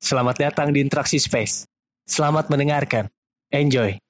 Selamat datang di Interaksi Space. Selamat mendengarkan. Enjoy.